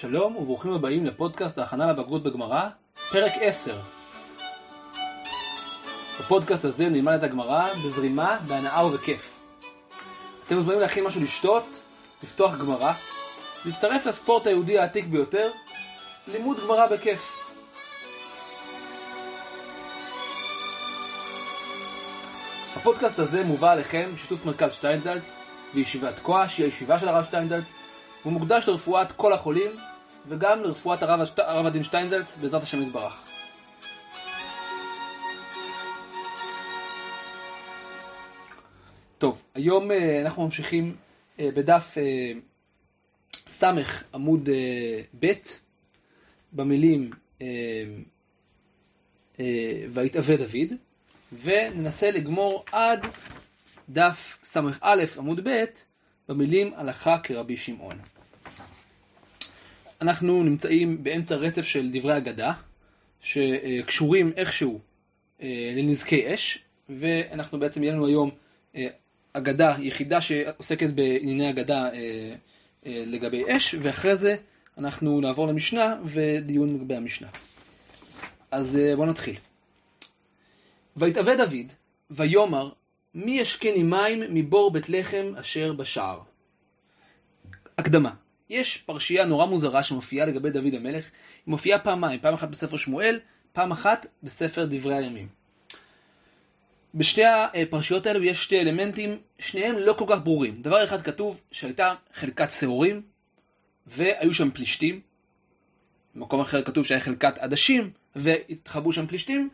שלום וברוכים הבאים לפודקאסט ההכנה לבגרות בגמרא, פרק 10. בפודקאסט הזה נלמד את הגמרא בזרימה, בהנאה ובכיף. אתם מוזמנים להכין משהו לשתות, לפתוח גמרא, להצטרף לספורט היהודי העתיק ביותר, לימוד גמרא בכיף. הפודקאסט הזה מובא עליכם בשיתוף מרכז שטיינזלץ וישיבת כוח, שהיא הישיבה של הרב שטיינזלץ, והוא מוקדש לרפואת כל החולים וגם לרפואת הרב, השט... הרב הדין שטיינזלץ בעזרת השם יתברך. טוב, היום אה, אנחנו ממשיכים אה, בדף אה, ס' עמוד ב' במילים ויתאווה דוד וננסה לגמור עד דף ס"א עמוד ב' במילים הלכה כרבי שמעון. אנחנו נמצאים באמצע רצף של דברי אגדה, שקשורים איכשהו אה, לנזקי אש, ואנחנו בעצם, יהיה לנו היום אה, אגדה יחידה שעוסקת בענייני אגדה אה, לגבי אש, ואחרי זה אנחנו נעבור למשנה ודיון לגבי המשנה. אז בואו נתחיל. ויתאווה דוד, ויאמר, מי ישקני מים מבור בית לחם אשר בשער. הקדמה יש פרשייה נורא מוזרה שמופיעה לגבי דוד המלך, היא מופיעה פעמיים, פעם אחת בספר שמואל, פעם אחת בספר דברי הימים. בשתי הפרשיות האלו יש שתי אלמנטים, שניהם לא כל כך ברורים. דבר אחד כתוב שהייתה חלקת שעורים, והיו שם פלישתים. במקום אחר כתוב שהיה חלקת עדשים, והתחבאו שם פלישתים,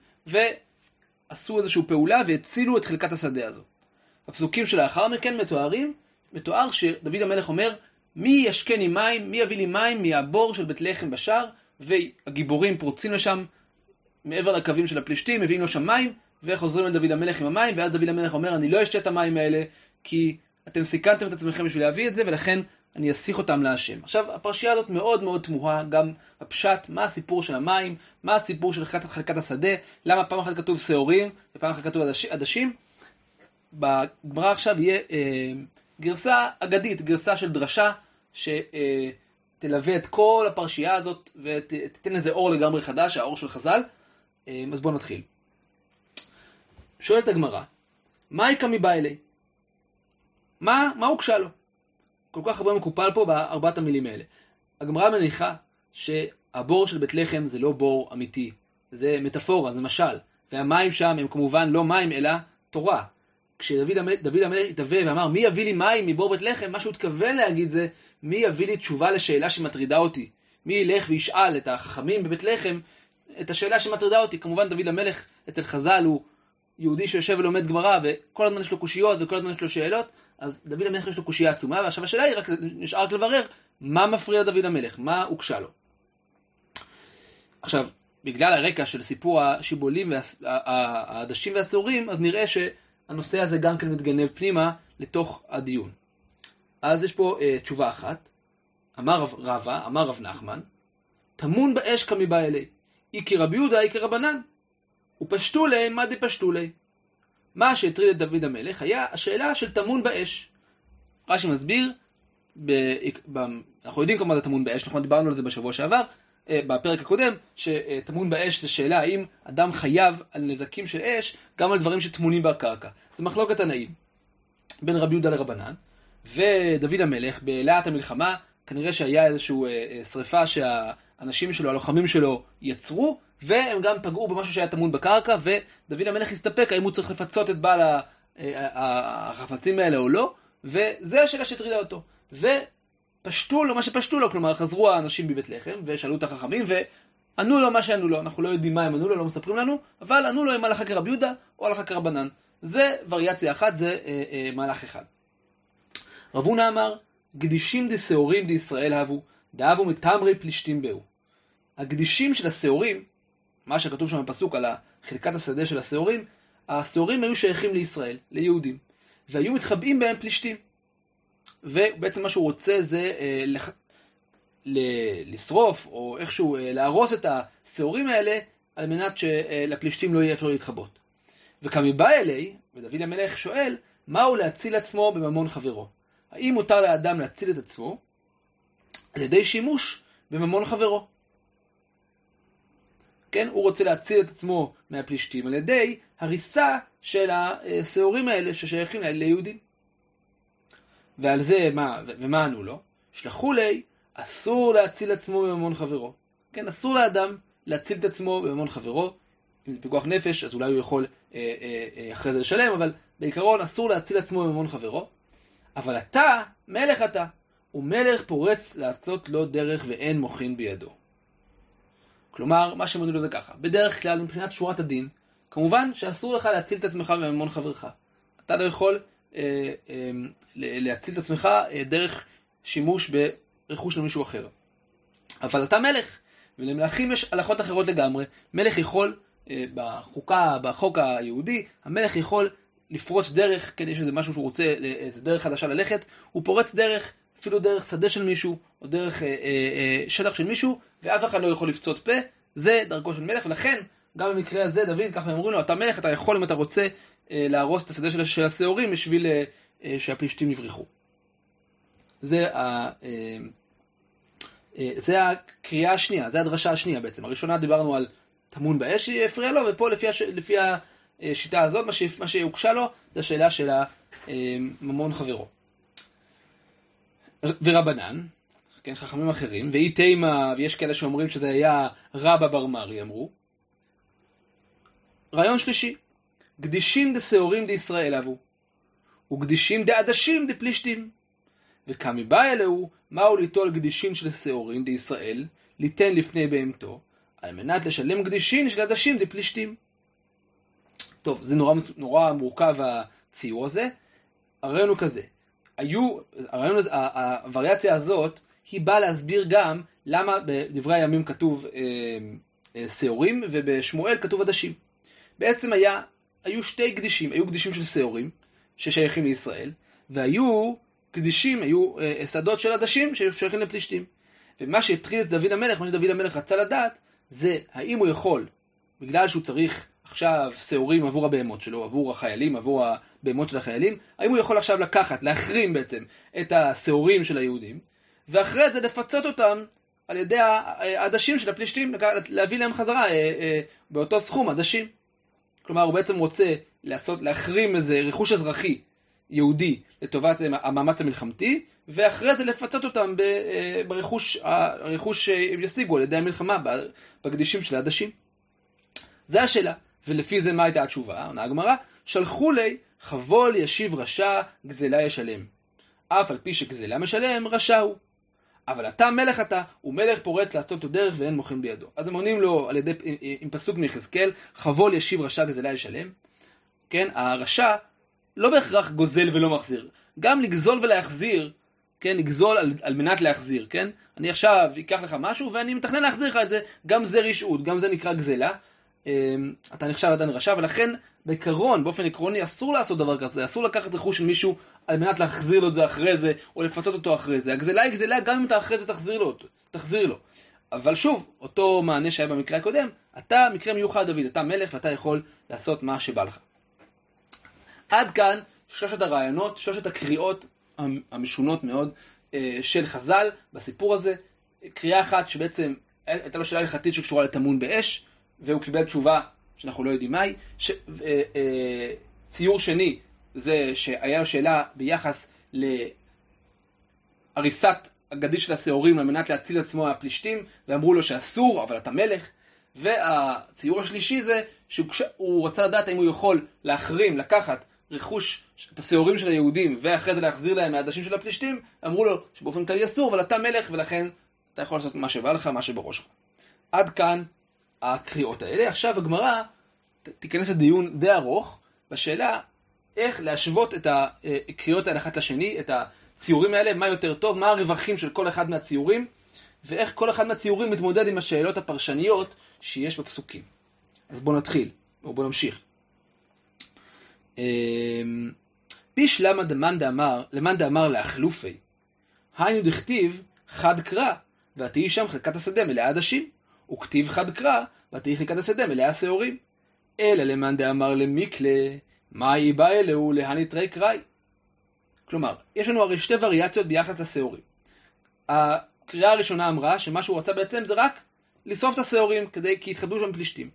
ועשו איזושהי פעולה והצילו את חלקת השדה הזו. הפסוקים שלאחר מכן מתוארים, מתואר שדוד המלך אומר, מי ישקני מים, מי יביא לי מים מהבור של בית לחם בשער, והגיבורים פורצים לשם מעבר לקווים של הפלישתים, מביאים לו שם מים, וחוזרים אל דוד המלך עם המים, ואז דוד המלך אומר, אני לא אשתה את המים האלה, כי אתם סיכנתם את עצמכם בשביל להביא את זה, ולכן אני אסיך אותם להשם. עכשיו, הפרשייה הזאת מאוד מאוד תמוהה, גם הפשט, מה הסיפור של המים, מה הסיפור של חלקת, חלקת השדה, למה פעם אחת כתוב שעורים, ופעם אחת כתוב עדשים. בגמרא עכשיו יהיה אה, גרסה אגדית, גרסה של דרשה, שתלווה את כל הפרשייה הזאת ותיתן לזה אור לגמרי חדש, האור של חז"ל. אה, אז בואו נתחיל. שואלת הגמרא, מה איכא מבא אלי? מה, מה הוגשה לו? כל כך הרבה מקופל פה בארבעת המילים האלה. הגמרא מניחה שהבור של בית לחם זה לא בור אמיתי, זה מטאפורה, זה משל, והמים שם הם כמובן לא מים אלא תורה. כשדוד המלך התהווה ואמר מי יביא לי מים מבור בית לחם, מה שהוא התכוון להגיד זה מי יביא לי תשובה לשאלה שמטרידה אותי. מי ילך וישאל את החכמים בבית לחם את השאלה שמטרידה אותי. כמובן דוד המלך אצל חז"ל הוא יהודי שיושב ולומד גמרא וכל הזמן יש לו קושיות וכל הזמן יש לו שאלות, אז דוד המלך יש לו קושייה עצומה, ועכשיו השאלה היא רק נשאר רק לברר מה מפריע לדוד המלך, מה הוגשה לו. עכשיו, בגלל הרקע של סיפור השיבולים והעדשים והשעורים, אז נראה ש... הנושא הזה גם כן מתגנב פנימה לתוך הדיון. אז יש פה uh, תשובה אחת. אמר רב, רבא, אמר רב נחמן, טמון באש כמיבא אלי. אי כרבי יהודה, אי כרבנן. ופשטו להם, מה דפשטו להם? מה שהטריד את דוד המלך היה השאלה של טמון באש. רש"י מסביר, ב, ב, אנחנו יודעים כמה זה טמון באש, נכון? דיברנו על זה בשבוע שעבר, אה, בפרק הקודם, שטמון באש זה שאלה האם אדם חייב על נזקים של אש גם על דברים שטמונים בקרקע. זה מחלוקת תנאים בין רבי יהודה לרבנן, ודוד המלך בלהט המלחמה, כנראה שהיה איזושהי אה, אה, שריפה שהאנשים שלו, הלוחמים שלו, יצרו, והם גם פגעו במשהו שהיה טמון בקרקע, ודוד המלך הסתפק האם הוא צריך לפצות את בעל החפצים האלה או לא, וזה השאלה שהטרידה אותו. פשטו לו מה שפשטו לו, כלומר חזרו האנשים מבית לחם ושאלו את החכמים וענו לו מה שענו לו, אנחנו לא יודעים מה הם ענו לו, לא מספרים לנו, אבל ענו לו אם הלכה כרבי יהודה או הלכה כרבנן. זה וריאציה אחת, זה אה, אה, מהלך אחד. רב הונא אמר, גדישים דשעורים דישראל הבו, דאבו מתמרי פלישתים בהו. הגדישים של השעורים, מה שכתוב שם בפסוק על חלקת השדה של השעורים, השעורים היו שייכים לישראל, ליהודים, והיו מתחבאים בהם פלישתים. ובעצם מה שהוא רוצה זה אה, לח... ל- לשרוף או איכשהו אה, להרוס את השעורים האלה על מנת שלפלישתים לא יהיה אפשר להתחבות. וכמיבא אלי, ודוד המלך שואל, מהו להציל עצמו בממון חברו? האם מותר לאדם להציל את עצמו על ידי שימוש בממון חברו. כן, הוא רוצה להציל את עצמו מהפלישתים על ידי הריסה של השעורים האלה ששייכים ליהודים. ועל זה, מה, ומה ענו לו? שלחו לי, אסור להציל עצמו בממון חברו. כן, אסור לאדם להציל את עצמו בממון חברו. אם זה פיקוח נפש, אז אולי הוא יכול אה, אה, אה, אחרי זה לשלם, אבל בעיקרון אסור להציל עצמו בממון חברו. אבל אתה, מלך אתה, ומלך פורץ לעשות לו דרך ואין מוחין בידו. כלומר, מה לו זה ככה, בדרך כלל מבחינת שורת הדין, כמובן שאסור לך להציל את עצמך בממון חברך. אתה לא יכול אה, אה, להציל את עצמך אה, דרך שימוש ברכוש של מישהו אחר. אבל אתה מלך, ולמלכים יש הלכות אחרות לגמרי. מלך יכול, אה, בחוקה, בחוק היהודי, המלך יכול לפרוץ דרך, כן, יש איזה משהו שהוא רוצה, איזה דרך חדשה ללכת, הוא פורץ דרך, אפילו דרך שדה של מישהו, או דרך אה, אה, אה, שטח של מישהו, ואף אחד לא יכול לפצות פה, זה דרכו של מלך, ולכן, גם במקרה הזה, דוד, ככה אומרים לו, אתה מלך, אתה יכול, אם אתה רוצה, אה, להרוס את השדה של, של השעורים בשביל אה, אה, שהפלישתים יברחו. זה, ה, אה, אה, זה הקריאה השנייה, זה הדרשה השנייה בעצם. הראשונה דיברנו על טמון באש שהפריע לו, ופה לפי, הש... לפי השיטה הזאת, מה, ש... מה שהוגשה לו, זה השאלה של הממון חברו. ורבנן, כן, חכמים אחרים, ואי תימה, ויש כאלה שאומרים שזה היה רבא בר מרי, אמרו. רעיון שלישי, גדישים דשעורים דישראל אבו, וגדישים דעדשים דפלישתים. וקמי בא אלוהו, מהו ליטול גדישין של שעורים דישראל, ליתן לפני בהמתו, על מנת לשלם גדישין של עדשים דפלישתים. טוב, זה נורא, נורא מורכב הציור הזה. הרעיון הוא כזה, היו, הרעיון, הווריאציה הזאת, היא באה להסביר גם למה בדברי הימים כתוב אה, אה, שעורים ובשמואל כתוב עדשים. בעצם היה, היו שתי קדישים, היו קדישים של שעורים ששייכים לישראל, והיו קדישים, היו אה, שדות של עדשים ששייכים לפלישתים. ומה שהטריד את דוד המלך, מה שדוד המלך רצה לדעת, זה האם הוא יכול, בגלל שהוא צריך עכשיו שעורים עבור הבהמות שלו, עבור החיילים, עבור הבהמות של החיילים, האם הוא יכול עכשיו לקחת, להחרים בעצם את השעורים של היהודים, ואחרי זה לפצות אותם על ידי העדשים של הפלישתים, להביא להם חזרה אה, אה, באותו סכום עדשים. כלומר, הוא בעצם רוצה לעשות, להחרים איזה רכוש אזרחי יהודי לטובת המאמץ המלחמתי, ואחרי זה לפצות אותם אה, ברכוש הרכוש שהם ישיגו על ידי המלחמה, בקדישים של העדשים. זה השאלה. ולפי זה מה הייתה התשובה? עונה הגמרא, שלחו לי חבול ישיב רשע, גזלה ישלם. אף על פי שגזלה משלם, רשע הוא. אבל אתה מלך אתה, ומלך פורט לעשות דרך ואין מוחין בידו. אז הם עונים לו על ידי, עם פסוק מיחזקאל, חבול ישיב רשע גזלה ישלם. כן, הרשע לא בהכרח גוזל ולא מחזיר. גם לגזול ולהחזיר, כן, לגזול על, על מנת להחזיר, כן? אני עכשיו אקח לך משהו ואני מתכנן להחזיר לך את זה, גם זה רשעות, גם זה נקרא גזלה. אמ, אתה נחשב עדיין רשע, ולכן בעיקרון, באופן עקרוני, אסור לעשות דבר כזה, אסור לקחת רכוש של מישהו על מנת להחזיר לו את זה אחרי זה, או לפצות אותו אחרי זה. הגזלה היא גזלה גם אם אתה אחרי זה תחזיר לו, תחזיר לו. אבל שוב, אותו מענה שהיה במקרה הקודם, אתה מקרה מיוחד דוד, אתה מלך ואתה יכול לעשות מה שבא לך. עד כאן שלושת הרעיונות, שלושת הקריאות המשונות מאוד אה, של חז"ל בסיפור הזה. קריאה אחת שבעצם הייתה לו שאלה הלכתית שקשורה לטמון באש, והוא קיבל תשובה שאנחנו לא יודעים מהי. ש... אה, אה, ציור שני זה שהיה לו שאלה ביחס להריסת הגדי של השעורים על מנת להציל עצמו מהפלישתים, ואמרו לו שאסור, אבל אתה מלך. והציור השלישי זה שהוא רצה לדעת האם הוא יכול להחרים, לקחת רכוש, את השעורים של היהודים, ואחרי זה להחזיר להם מהעדשים של הפלישתים, אמרו לו שבאופן כללי אסור, אבל אתה מלך, ולכן אתה יכול לעשות מה שבא לך, מה שבראש שלך. עד כאן הקריאות האלה. עכשיו הגמרא תיכנס לדיון די ארוך בשאלה איך להשוות את הקריאות האלה אחת לשני, את הציורים האלה, מה יותר טוב, מה הרווחים של כל אחד מהציורים, ואיך כל אחד מהציורים מתמודד עם השאלות הפרשניות שיש בפסוקים. אז בואו נתחיל, או בואו נמשיך. ביש למה דמאן דאמר, למאן דאמר לאחלופי, היינו דכתיב חד קרא, ותהי שם חלקת השדה מלאה עדשים. וכתיב חד קרא, ותהי חלקת השדה מלאה שעורים. אלא למאן דאמר למיקלה, מה היא באה אלוהו להניטרי קראי. כלומר, יש לנו הרי שתי וריאציות ביחס לשעורים. הקריאה הראשונה אמרה שמה שהוא רצה בעצם זה רק לשרוף את השעורים, כדי, כי התחבדו שם פלישתים.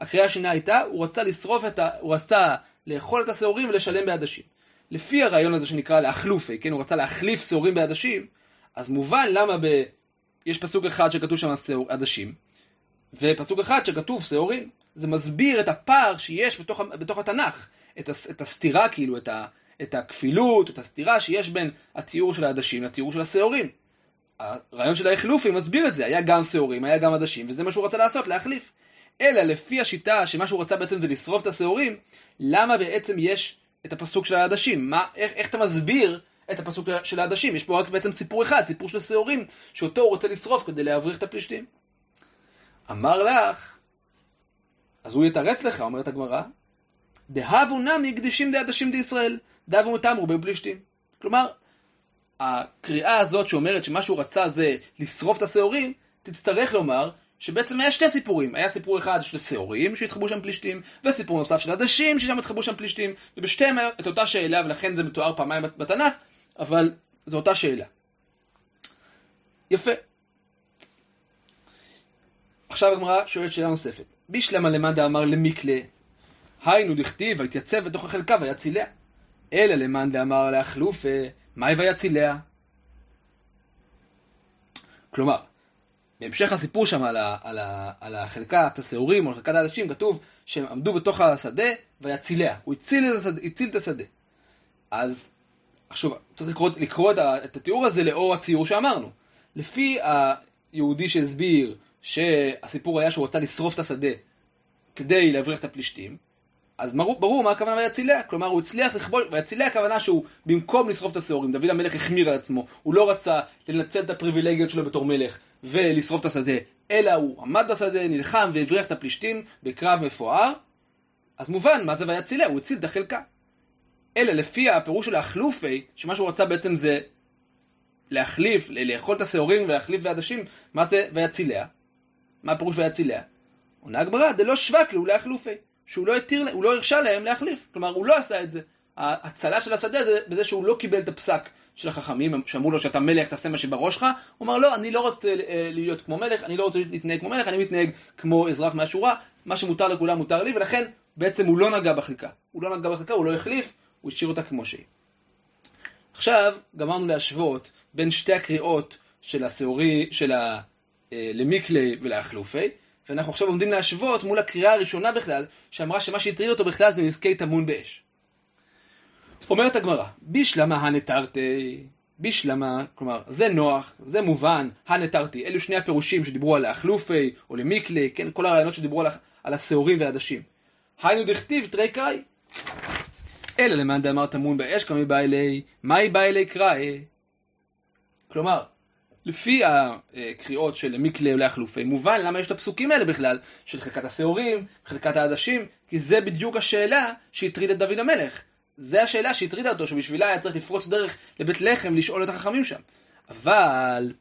הקריאה השנייה הייתה, הוא רצה לשרוף את ה... הוא רצה לאכול את השעורים ולשלם בעדשים. לפי הרעיון הזה שנקרא לאחלופי, כן, הוא רצה להחליף שעורים בעדשים, אז מובן למה ב... יש פסוק אחד שכתוב שם עדשים, ופסוק אחד שכתוב שעורים. זה מסביר את הפער שיש בתוך, בתוך התנ"ך, את, את הסתירה כאילו, את, ה, את הכפילות, את הסתירה שיש בין התיאור של העדשים לתיאור של השעורים. הרעיון של האחלופי מסביר את זה, היה גם שעורים, היה גם עדשים, וזה מה שהוא רצה לעשות, להחליף. אלא לפי השיטה שמה שהוא רצה בעצם זה לשרוף את השעורים, למה בעצם יש את הפסוק של העדשים? מה, איך, איך אתה מסביר את הפסוק של העדשים? יש פה רק בעצם סיפור אחד, סיפור של שעורים, שאותו הוא רוצה לשרוף כדי להבריח את הפלישתים. אמר לך, אז הוא יתרץ לך, אומרת הגמרא, דהבו נמי קדישים דעדשים דישראל, דהבו מתמרו בפלישתים. כלומר, הקריאה הזאת שאומרת שמה שהוא רצה זה לשרוף את השעורים, תצטרך לומר שבעצם היה שתי סיפורים. היה סיפור אחד של שעורים שהתחבאו שם פלישתים, וסיפור נוסף של עדשים ששם התחבאו שם פלישתים, ובשתיהם היה את אותה שאלה, ולכן זה מתואר פעמיים בתנ"ך, אבל זו אותה שאלה. יפה. עכשיו הגמרא שואלת שאלה נוספת. בישלמה למאן דאמר למיקלה, היינו דכתיב, ויתייצב בתוך החלקה ויציליה. אלא למאן דאמר לאחלופה, מאי ויציליה. כלומר, בהמשך הסיפור שם על, ה, על, ה, על החלקת השעורים או על חלקת האנשים, כתוב שהם עמדו בתוך השדה ויציליה. הוא הציל את השדה. הציל את השדה. אז עכשיו, צריך לקרוא, לקרוא את, את התיאור הזה לאור הציור שאמרנו. לפי היהודי שהסביר שהסיפור היה שהוא רצה לשרוף את השדה כדי להבריח את הפלישתים, אז ברור, ברור מה הכוונה ויציליה, כלומר הוא הצליח לכבוש, ויציליה הכוונה שהוא במקום לשרוף את השעורים, דוד המלך החמיר על עצמו, הוא לא רצה לנצל את הפריבילגיות שלו בתור מלך ולשרוף את השדה, אלא הוא עמד בשדה, נלחם והבריח את הפלישתים בקרב מפואר, אז מובן מה זה ויציליה, הוא הציל את החלקה. אלא לפי הפירוש של האחלופי, שמה שהוא רצה בעצם זה להחליף, לאכול את השעורים ולהחליף ועדשים, מה זה ויציליה? מה הפירוש ויציליה? עונה הגמרא, דלא שווק לו להחלופי. שהוא לא התיר, הוא לא הרשה להם להחליף. כלומר, הוא לא עשה את זה. ההצלה של השדה זה בזה שהוא לא קיבל את הפסק של החכמים, שאמרו לו שאתה מלך, תעשה מה שבראש שלך. הוא אמר, לא, אני לא רוצה אה, להיות כמו מלך, אני לא רוצה להתנהג כמו מלך, אני מתנהג כמו אזרח מהשורה, מה שמותר לכולם מותר לי, ולכן בעצם הוא לא נגע בחלקה. הוא לא נגע בחלקה, הוא לא החליף, הוא השאיר אותה כמו שהיא. עכשיו גמרנו להשוות בין שתי הקריאות של השעורי, של הלמיקלי אה, ולאחלופי, ואנחנו עכשיו עומדים להשוות מול הקריאה הראשונה בכלל, שאמרה שמה שהטריד אותו בכלל זה נזקי טמון באש. אומרת הגמרא, בישלמה הנטרתי, בישלמה, כלומר, זה נוח, זה מובן, הנטרתי, אלו שני הפירושים שדיברו על האחלופי או למיקלי, כן, כל הרעיונות שדיברו על, על השעורים והעדשים. היינו דכתיב תרי קראי. אלא למאן דאמר טמון באש כמי בא אלי, מהי בא אלי קראי? כלומר, לפי הקריאות של מיקלה ולאחלופי, מובן למה יש את הפסוקים האלה בכלל, של חלקת השעורים, חלקת העדשים, כי זה בדיוק השאלה שהטרידה את דוד המלך. זה השאלה שהטרידה אותו, שבשבילה היה צריך לפרוץ דרך לבית לחם לשאול את החכמים שם. אבל,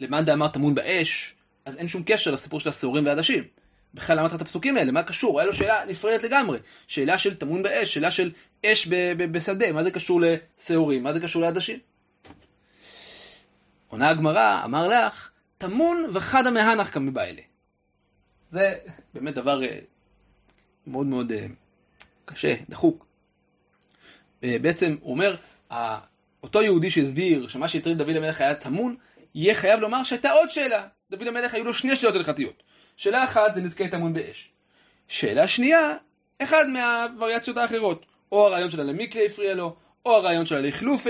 למאן דאמר טמון באש, אז אין שום קשר לסיפור של השעורים והעדשים. בכלל למה צריך את הפסוקים האלה? מה קשור? היה לו שאלה נפרדת לגמרי. שאלה של טמון באש, שאלה של אש בשדה, מה זה קשור לשעורים? מה זה קשור לעדשים? עונה הגמרא, אמר לך, טמון וחדה מהנח כמבעלה. זה באמת דבר אה, מאוד מאוד אה, קשה, דחוק. אה, בעצם הוא אומר, אותו יהודי שהסביר שמה שהטריד דוד המלך היה טמון, יהיה חייב לומר שהייתה עוד שאלה. דוד המלך היו לו שני שאלות הלכתיות. שאלה אחת זה נזקי טמון באש. שאלה שנייה, אחד מהווריאציות האחרות. או הרעיון של הלמיקרי הפריע לו, או הרעיון של הלכלוף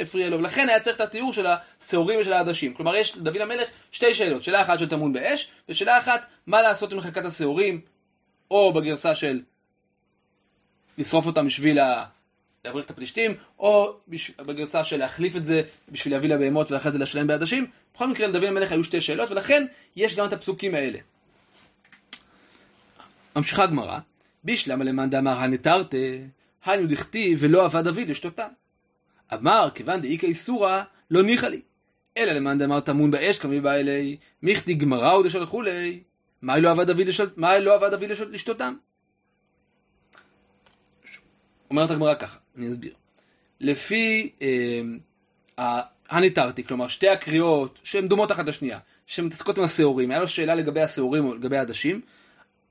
הפריע לו, ולכן היה צריך את התיאור של השעורים ושל העדשים. כלומר, יש לדוד המלך שתי שאלות, שאלה אחת של טמון באש, ושאלה אחת, מה לעשות עם חלקת השעורים, או בגרסה של לשרוף אותם בשביל להבריח את הפלישתים, או בגרסה של להחליף את זה בשביל להביא לבהמות ואחרי זה לשלם בעדשים. בכל מקרה, לדוד המלך היו שתי שאלות, ולכן יש גם את הפסוקים האלה. ממשיכה הגמרא, בישלמה למאן דאמר הנטרתה היינו דכתיב ולא עבד אבי לשתותם. אמר, כיוון דאיכא איסורא, לא ניחא לי. אלא למאן דאמר טמון באש כמי בא אלי, מיכדי גמרא ודשלחו לי, מה לא עבד לא לשתותם? אומרת הגמרא ככה, אני אסביר. לפי אה, הניטרתי, כלומר שתי הקריאות שהן דומות אחת לשנייה, שמתעסקות עם השעורים, היה לו שאלה לגבי השעורים או לגבי העדשים,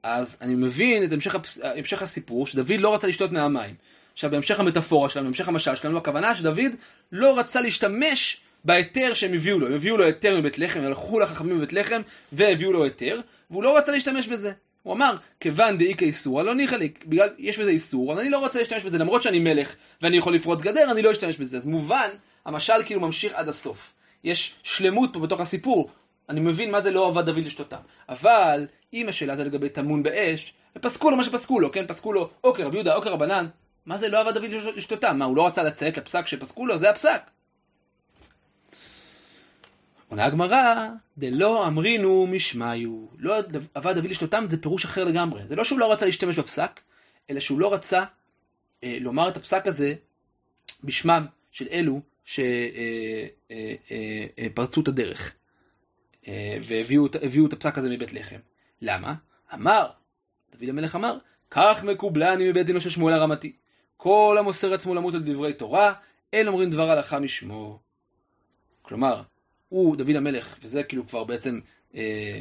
אז אני מבין את המשך, הפס... המשך הסיפור, שדוד לא רצה לשתות מהמים. עכשיו בהמשך המטאפורה שלנו, בהמשך המשל שלנו, הכוונה שדוד לא רצה להשתמש בהיתר שהם הביאו לו. הם הביאו לו היתר מבית לחם, הלכו לחכמים בבית לחם והביאו לו היתר, והוא לא רצה להשתמש בזה. הוא אמר, כיוון דאי כאיסור, לא ניחא לי, בגלל יש בזה איסור, אז אני לא רוצה להשתמש בזה, למרות שאני מלך ואני יכול לפרוט גדר, אני לא אשתמש בזה. אז מובן, המשל כאילו ממשיך עד הסוף. יש שלמות פה בתוך הסיפור, אני מבין מה זה לא עבד דוד לשתותם. אבל, אם השאלה זה לגבי טמון באש, ופסקו לו מה שפסקו לו, כן? פסקו לו, אוקיי, רבי יהודה, אוקיי, רבנן, מה זה לא עבד דוד לשתותם? מה, הוא לא רצה לציית לפסק שפסקו לו? זה הפסק. עונה הגמרא, דלא אמרינו משמיו. לא עבד דוד לשתותם זה פירוש אחר לגמרי. זה לא שהוא לא רצה להשתמש בפסק, אלא שהוא לא רצה אה, לומר את הפסק הזה בשמם של אלו שפרצו אה, אה, אה, את הדרך. אה, והביאו את הפסק הזה מבית לחם. למה? אמר, דוד המלך אמר, כך מקובלני מבית דינו של שמואל הרמתי. כל המוסר עצמו למות על דברי תורה, אין אומרים דבר הלכה משמו. כלומר, הוא, דוד המלך, וזה כאילו כבר בעצם אה,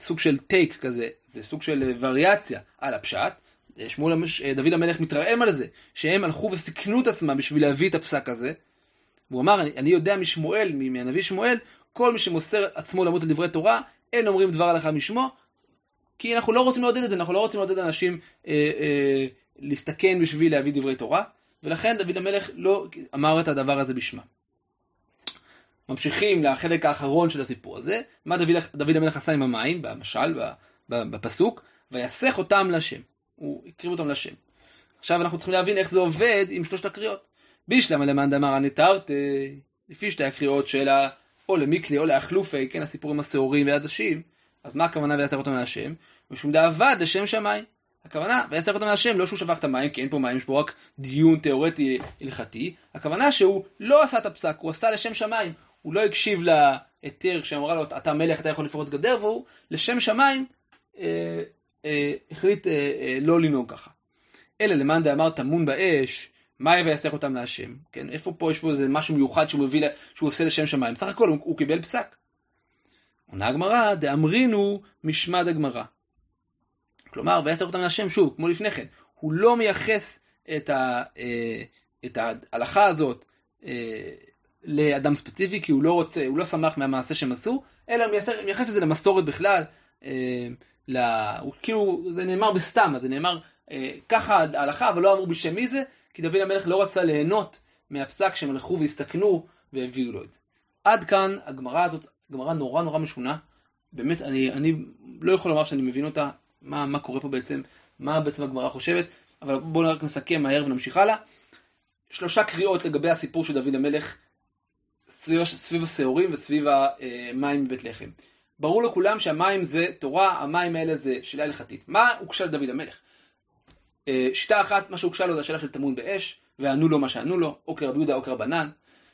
סוג של טייק כזה, זה סוג של וריאציה על הפשט. אה, שמואל, אה, דוד המלך מתרעם על זה, שהם הלכו וסיכנו את עצמם בשביל להביא את הפסק הזה. והוא אמר, אני, אני יודע משמואל, מהנביא שמואל, כל מי שמוסר עצמו למות על דברי תורה, אין אומרים דבר הלכה משמו, כי אנחנו לא רוצים לעודד את זה, אנחנו לא רוצים לעודד אנשים אה, אה, להסתכן בשביל להביא דברי תורה, ולכן דוד המלך לא אמר את הדבר הזה בשמם. ממשיכים לחלק האחרון של הסיפור הזה, מה דוד, דוד המלך עשה עם המים, במשל, בפסוק, ויסך אותם לשם. הוא הקריב אותם לשם. עכשיו אנחנו צריכים להבין איך זה עובד עם שלושת הקריאות. בישלמה למאן דאמר הנטרתי, לפי שתי הקריאות של. או למיקלי או לאחלופי, כן, הסיפור עם השעורים והעדשים, אז מה הכוונה ויסך אותם להשם? משום דאבד לשם שמיים. הכוונה, ויסך אותם להשם, לא שהוא שפך את המים, כי אין פה מים, יש פה רק דיון תיאורטי הלכתי. הכוונה שהוא לא עשה את הפסק, הוא עשה לשם שמיים. הוא לא הקשיב להיתר שאמרה לו, אתה מלך, אתה יכול לפרוץ גדר, והוא לשם שמיים אה, אה, החליט אה, אה, לא לנהוג ככה. אלא למאן דאמר טמון באש, מה ויסתך אותם להשם? כן, איפה פה יש פה איזה משהו מיוחד שהוא מביא, שהוא עושה לשם שמיים? בסך הכל הוא, הוא קיבל פסק. עונה הגמרא, דאמרינו משמד הגמרא. כלומר, ויסתך אותם להשם, שוב, כמו לפני כן, הוא לא מייחס את, ה, אה, את ההלכה הזאת אה, לאדם ספציפי, כי הוא לא רוצה, הוא לא שמח מהמעשה שהם עשו, אלא הוא מייחס את זה למסורת בכלל. אה, לה, הוא, כאילו, זה נאמר בסתם, זה נאמר אה, ככה ההלכה, אבל לא אמרו בשם מי זה, כי דוד המלך לא רצה ליהנות מהפסק שהם הלכו והסתכנו והביאו לו את זה. עד כאן הגמרא הזאת, גמרא נורא נורא משונה. באמת, אני, אני לא יכול לומר שאני מבין אותה, מה, מה קורה פה בעצם, מה בעצם הגמרא חושבת, אבל בואו רק נסכם מהר ונמשיך הלאה. שלושה קריאות לגבי הסיפור של דוד המלך סביב, סביב השעורים וסביב המים בבית לחם. ברור לכולם שהמים זה תורה, המים האלה זה שאלה הלכתית. מה הוגשה לדוד המלך? אה, שיטה אחת, מה שהוגשה לו זה השאלה של טמון באש, וענו לו מה שענו לו, או כרבי יהודה או כרבנן.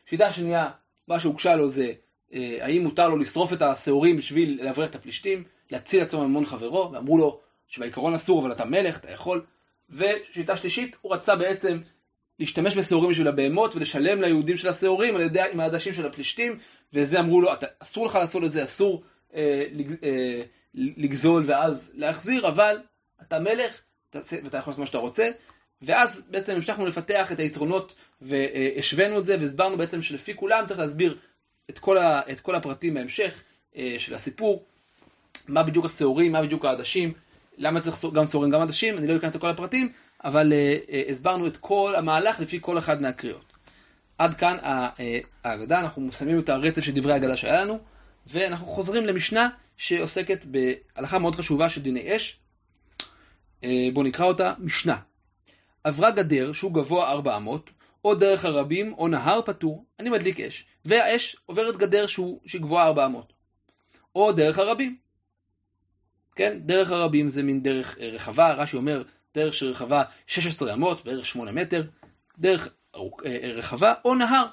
שיטה שנייה, מה שהוגשה לו זה אה, האם מותר לו לשרוף את השעורים בשביל להבריח את הפלישתים, להציל עצמו ממון חברו, ואמרו לו שבעיקרון אסור אבל אתה מלך, אתה יכול. ושיטה שלישית, הוא רצה בעצם להשתמש בשעורים בשביל הבהמות ולשלם ליהודים של השעורים על ידי עם העדשים של הפלישתים, וזה אמרו לו, אתה, אסור לך לעשות את זה, אסור אה, אה, לגזול ואז להחזיר, אבל אתה מלך ואתה יכול לעשות מה שאתה רוצה. ואז בעצם המשכנו לפתח את היתרונות והשווינו את זה והסברנו בעצם שלפי כולם צריך להסביר את כל, ה, את כל הפרטים בהמשך אה, של הסיפור, מה בדיוק השעורים, מה בדיוק העדשים, למה צריך גם שעורים גם עדשים, אני לא אכנס לכל הפרטים, אבל uh, uh, הסברנו את כל המהלך לפי כל אחד מהקריאות. עד כאן ההגדה, אנחנו מסיימים את הרצף של דברי ההגדה שהיה לנו, ואנחנו חוזרים למשנה שעוסקת בהלכה מאוד חשובה של דיני אש. Uh, בואו נקרא אותה, משנה. עברה גדר שהוא גבוה ארבע אמות, או דרך הרבים, או נהר פטור, אני מדליק אש. והאש עוברת גדר שהוא, שהיא גבוהה ארבע אמות. או דרך הרבים. כן, דרך הרבים זה מין דרך רחבה, רש"י אומר, דרך שרחבה 16 אמות, בערך 8 מטר, דרך אה, אה, רחבה, או נהר,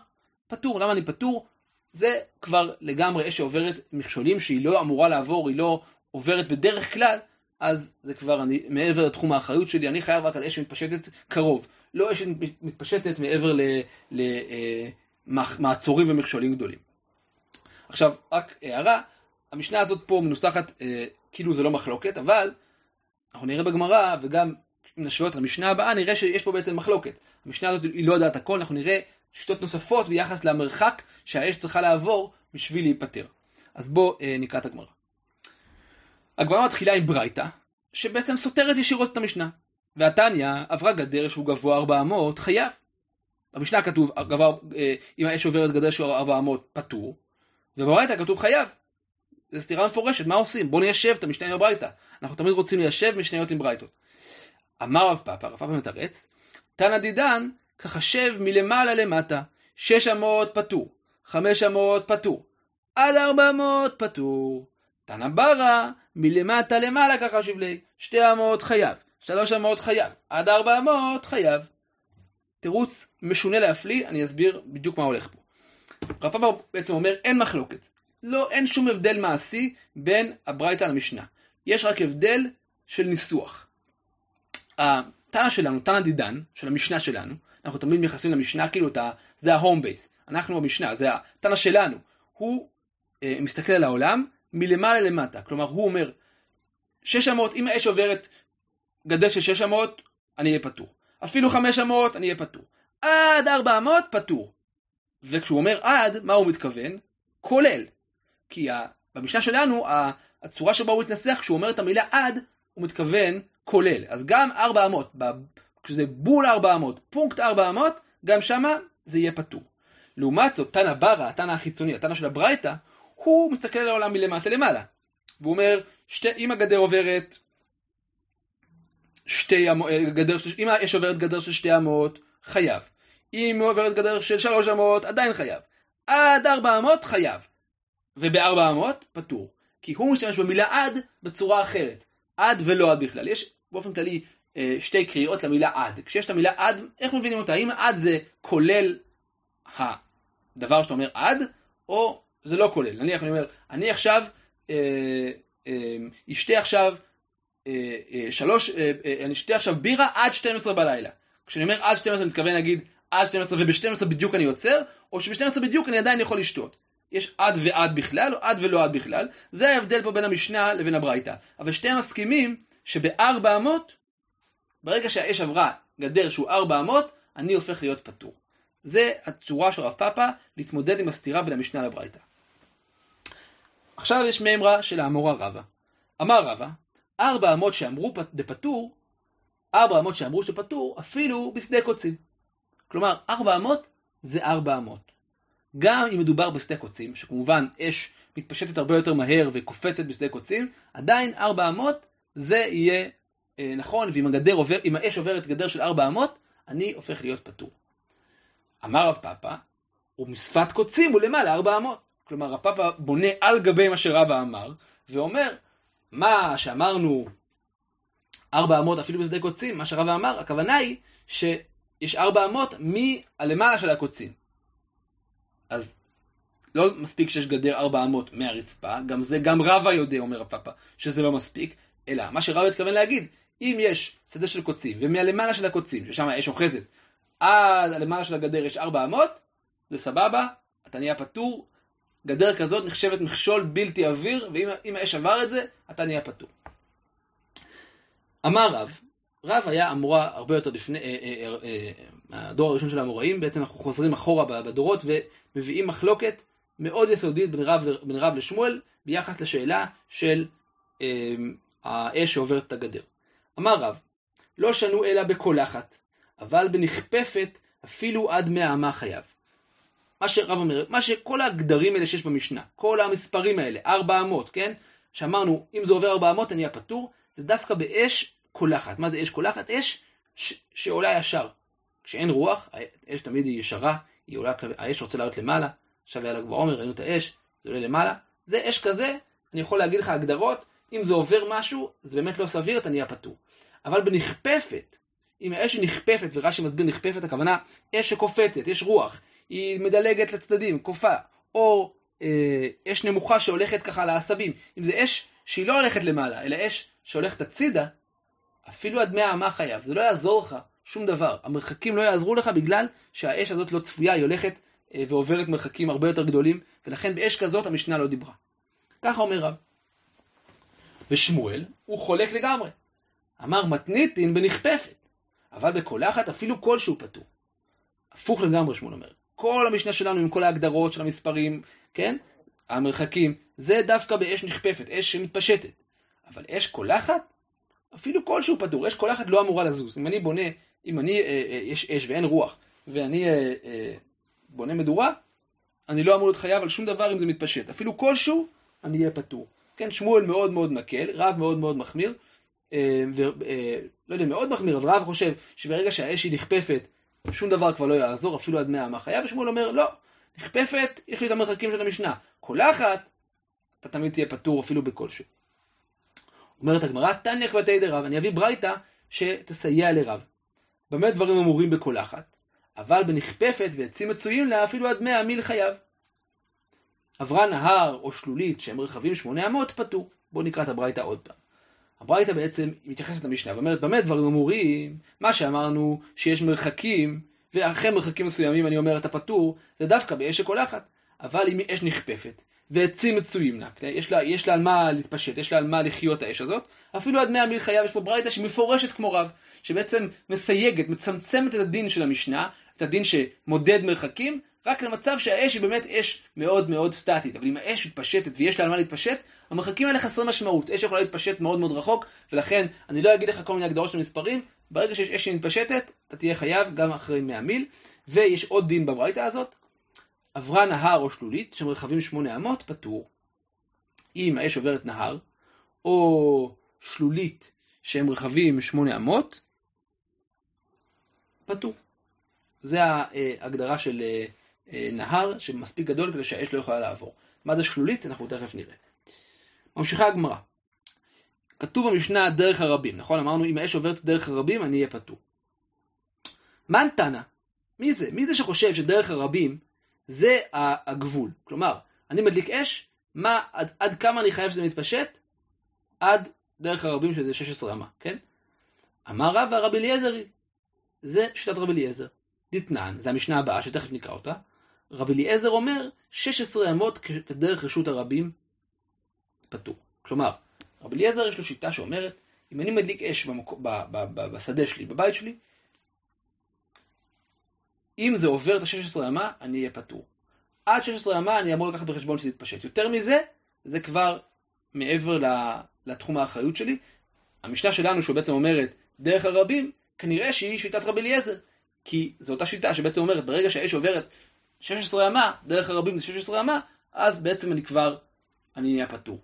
פטור. למה אני פטור? זה כבר לגמרי אש שעוברת מכשולים שהיא לא אמורה לעבור, היא לא עוברת בדרך כלל, אז זה כבר אני, מעבר לתחום האחריות שלי, אני חייב רק על אש שמתפשטת קרוב. לא אש שמתפשטת מעבר ל, ל, אה, ומכשולים גדולים. עכשיו, רק הערה, המשנה הזאת פה מנוסחת אה, כאילו זה לא מחלוקת, אבל אנחנו נראה בגמרא, וגם אם נשווה אותה למשנה הבאה, נראה שיש פה בעצם מחלוקת. המשנה הזאת היא לא יודעת הכל, אנחנו נראה שיטות נוספות ביחס למרחק שהאש צריכה לעבור בשביל להיפטר. אז בואו אה, נקרא את הגמרא. הגמרא מתחילה עם ברייתא, שבעצם סותרת ישירות את המשנה. והתניא עברה גדר שהוא גבוה 400, חייב. במשנה כתוב, גבר, אה, אם האש עוברת גדר שהוא 400, פטור, ובברייתא כתוב חייב. זו סתירה מפורשת, מה עושים? בואו ניישב את המשנה עם הברייתא. אנחנו תמיד רוצים ליישב משניות עם ברייתות. אמר רב פאפא, רב פאפא מתרץ, תנא דידן, כחשב מלמעלה למטה, שש אמות פטור, חמש אמות פטור, עד ארבע אמות פטור. תנא ברא, מלמטה למעלה כחשיב לי, שתי אמות חייב, שלוש אמות חייב, עד ארבע אמות חייב. תירוץ משונה להפליא, אני אסביר בדיוק מה הולך פה. רב פאפא בעצם אומר, אין מחלוקת. לא, אין שום הבדל מעשי בין הברייתא למשנה. יש רק הבדל של ניסוח. התנא שלנו, תנא דידן, של המשנה שלנו, אנחנו תמיד מייחסים למשנה כאילו ה... זה ה home base. אנחנו במשנה, זה התנא שלנו. הוא אה, מסתכל על העולם מלמעלה למטה. כלומר, הוא אומר, 600, אם האש עוברת גדר של 600, אני אהיה פטור. אפילו 500, אני אהיה פטור. עד 400, פטור. וכשהוא אומר עד, מה הוא מתכוון? כולל. כי במשנה שלנו, הצורה שבה הוא מתנסח, כשהוא אומר את המילה עד, הוא מתכוון כולל. אז גם 400, כשזה בול 400, פונקט 400, גם שמה זה יהיה פטור. לעומת זאת, תנא ברא, התנא החיצוני, התנא של הברייתא, הוא מסתכל על העולם מלמטה למעלה. והוא אומר, שתי, אם הגדר עוברת שתי גדר, אם יש עוברת גדר של שתי אמות, חייב. אם היא עוברת גדר של שלוש אמות, עדיין חייב. עד ארבע אמות, חייב. ובארבע אמות, פטור. כי הוא משתמש במילה עד בצורה אחרת. עד ולא עד בכלל. יש באופן כללי אה, שתי קריאות למילה עד. כשיש את המילה עד, איך מבינים אותה? האם עד זה כולל הדבר שאתה אומר עד, או זה לא כולל. נניח אני אומר, אני עכשיו אה, אה, אשתה עכשיו אה, שלוש, אני אשתה עכשיו בירה עד 12 בלילה. כשאני אומר עד 12 אני מתכוון להגיד עד 12 וב-12 בדיוק אני עוצר, או שב-12 בדיוק אני עדיין יכול לשתות. יש עד ועד בכלל, או עד ולא עד בכלל. זה ההבדל פה בין המשנה לבין הברייתא. אבל שתיהם מסכימים שבארבע אמות, ברגע שהאש עברה גדר שהוא ארבע אמות, אני הופך להיות פטור. זה הצורה של רב פאפא להתמודד עם הסתירה בין המשנה לברייתא. עכשיו יש מימרה של האמורה רבא. אמר רבא, ארבע אמות שאמרו דפטור, ארבע אמות שאמרו שפטור, אפילו בשדה קוצים. כלומר, ארבע אמות זה ארבע אמות. גם אם מדובר בשדה קוצים, שכמובן אש מתפשטת הרבה יותר מהר וקופצת בשדה קוצים, עדיין ארבע אמות זה יהיה אה, נכון, ואם הגדר עובר, אם האש עוברת גדר של ארבע אמות, אני הופך להיות פטור. אמר רב פאפא, ומשפת קוצים הוא למעלה ארבע אמות. כלומר, רב פאפא בונה על גבי מה שרבא אמר, ואומר, מה שאמרנו ארבע אמות אפילו בשדה קוצים, מה שרבא אמר, הכוונה היא שיש ארבע אמות מהלמעלה של הקוצים. אז לא מספיק שיש גדר ארבע אמות מהרצפה, גם זה, גם רבא יודע, אומר הפאפה, שזה לא מספיק, אלא מה שרבא התכוון להגיד, אם יש שדה של קוצים, ומהלמעלה של הקוצים, ששם יש אוחזת, עד הלמעלה של הגדר יש ארבע אמות, זה סבבה, אתה נהיה פטור, גדר כזאת נחשבת מכשול בלתי עביר, ואם האש עבר את זה, אתה נהיה פטור. אמר רב, רב היה אמורה הרבה יותר לפני, אה, אה, אה, מהדור הראשון של האמוראים, בעצם אנחנו חוזרים אחורה בדורות ומביאים מחלוקת מאוד יסודית בין רב, בין רב לשמואל ביחס לשאלה של אה, האש שעוברת את הגדר. אמר רב, לא שנו אלא בקולחת, אבל בנכפפת אפילו עד מאה אמה חייב. מה שרב אומר, מה שכל הגדרים האלה שיש במשנה, כל המספרים האלה, ארבע אמות, כן? שאמרנו, אם זה עובר ארבע אמות אני אהיה פטור, זה דווקא באש קולחת. מה זה אש קולחת? אש ש- שעולה ישר. כשאין רוח, האש תמיד היא ישרה, היא עולה, האש רוצה לעלות למעלה, עכשיו היה ל"ג בעומר, ראינו את האש, זה עולה למעלה, זה אש כזה, אני יכול להגיד לך הגדרות, אם זה עובר משהו, זה באמת לא סביר, אתה נהיה פטור. אבל בנכפפת, אם האש היא נכפפת, ורש"י מסביר נכפפת, הכוונה אש שקופצת, יש רוח, היא מדלגת לצדדים, קופה, או אה, אש נמוכה שהולכת ככה לעשבים, אם זה אש שהיא לא הולכת למעלה, אלא אש שהולכת הצידה, אפילו עד מאה אמה חייב, זה לא יעזור לך שום דבר. המרחקים לא יעזרו לך בגלל שהאש הזאת לא צפויה, היא הולכת אה, ועוברת מרחקים הרבה יותר גדולים, ולכן באש כזאת המשנה לא דיברה. ככה אומר רב. ושמואל, הוא חולק לגמרי. אמר מתניתין בנכפפת, אבל בקולחת אפילו כלשהו פטור. הפוך לגמרי שמואל אומר. כל המשנה שלנו עם כל ההגדרות של המספרים, כן? המרחקים, זה דווקא באש נכפפת, אש שמתפשטת. אבל אש קולחת, אפילו כלשהו פטור, אש קולחת לא אמורה לזוז. אם אני בונה, אם אני, אה, אה, יש אש ואין רוח, ואני אה, אה, בונה מדורה, אני לא אמור להיות חייב על שום דבר אם זה מתפשט. אפילו כלשהו, אני אהיה פטור. כן, שמואל מאוד מאוד מקל, רב מאוד מאוד מחמיר, אה, ו, אה, לא יודע, מאוד מחמיר, אבל רב חושב שברגע שהאש היא נכפפת, שום דבר כבר לא יעזור, אפילו עד מאה אמה חייב, ושמואל אומר, לא, נכפפת, יש לי את המרחקים של המשנה. קולחת, אתה תמיד תהיה פטור אפילו בכלשהו. אומרת הגמרא, תניא כבתי דרב, אני אביא ברייתא שתסייע לרב. במה דברים אמורים בקולחת? אבל בנכפפת ועצים מצויים לה אפילו עד מאה מיל חייב. עברה נהר או שלולית שהם רחבים שמונה אמות פטור. בואו נקרא את הברייתא עוד פעם. הברייתא בעצם מתייחסת למשנה ואומרת במה דברים אמורים, מה שאמרנו שיש מרחקים, ואחרי מרחקים מסוימים אני אומר אתה פטור, זה דווקא באש שקולחת. אבל אם אש נכפפת, ועצים מצויים לה, יש לה, יש לה על מה להתפשט, יש לה על מה לחיות האש הזאת, אפילו עד מאה מיל חייו יש פה ברייתא שמפורשת כמו רב, שבעצם מסייגת, מצמצמת את הדין של המשנה, את הדין שמודד מרחקים, רק למצב שהאש היא באמת אש מאוד מאוד סטטית, אבל אם האש מתפשטת ויש לה על מה להתפשט, המרחקים האלה חסרי משמעות, אש יכולה להתפשט מאוד מאוד רחוק, ולכן אני לא אגיד לך כל מיני הגדרות של מספרים, ברגע שיש אש שמתפשטת, אתה תהיה חייב גם אחרי 100 מיל, ויש עוד דין בברייתא הזאת, עברה נהר או שלולית, שמונה אמות, פטור. אם האש עוברת נהר, או שלולית שהם רכבים שמונה אמות, פטור. זה ההגדרה של אה, אה, נהר שמספיק גדול כדי שהאש לא יכולה לעבור. מה זה שלולית? אנחנו תכף נראה. ממשיכה הגמרא. כתוב במשנה דרך הרבים, נכון? אמרנו אם האש עוברת דרך הרבים אני אהיה פטור. מן תנא? מי זה? מי זה שחושב שדרך הרבים זה הגבול. כלומר, אני מדליק אש, מה, עד, עד כמה אני חייב שזה מתפשט? עד דרך הרבים שזה 16 אמה, כן? אמר רבא רבי אליעזר, זה שיטת רבי אליעזר. דתנן, זה המשנה הבאה שתכף נקרא אותה. רבי אליעזר אומר 16 אמות כדרך רשות הרבים פטור. כלומר, רבי אליעזר יש לו שיטה שאומרת, אם אני מדליק אש במקו, ב, ב, ב, בשדה שלי, בבית שלי, אם זה עובר את ה-16 אמה, אני אהיה פטור. עד 16 אמה אני אמור לקחת בחשבון שזה יתפשט. יותר מזה, זה כבר מעבר לתחום האחריות שלי. המשנה שלנו, שבעצם אומרת דרך הרבים, כנראה שהיא שיטת רבי אליעזר. כי זו אותה שיטה שבעצם אומרת, ברגע שהאש עוברת 16 אמה, דרך הרבים זה 16 אמה, אז בעצם אני כבר, אני אהיה פטור.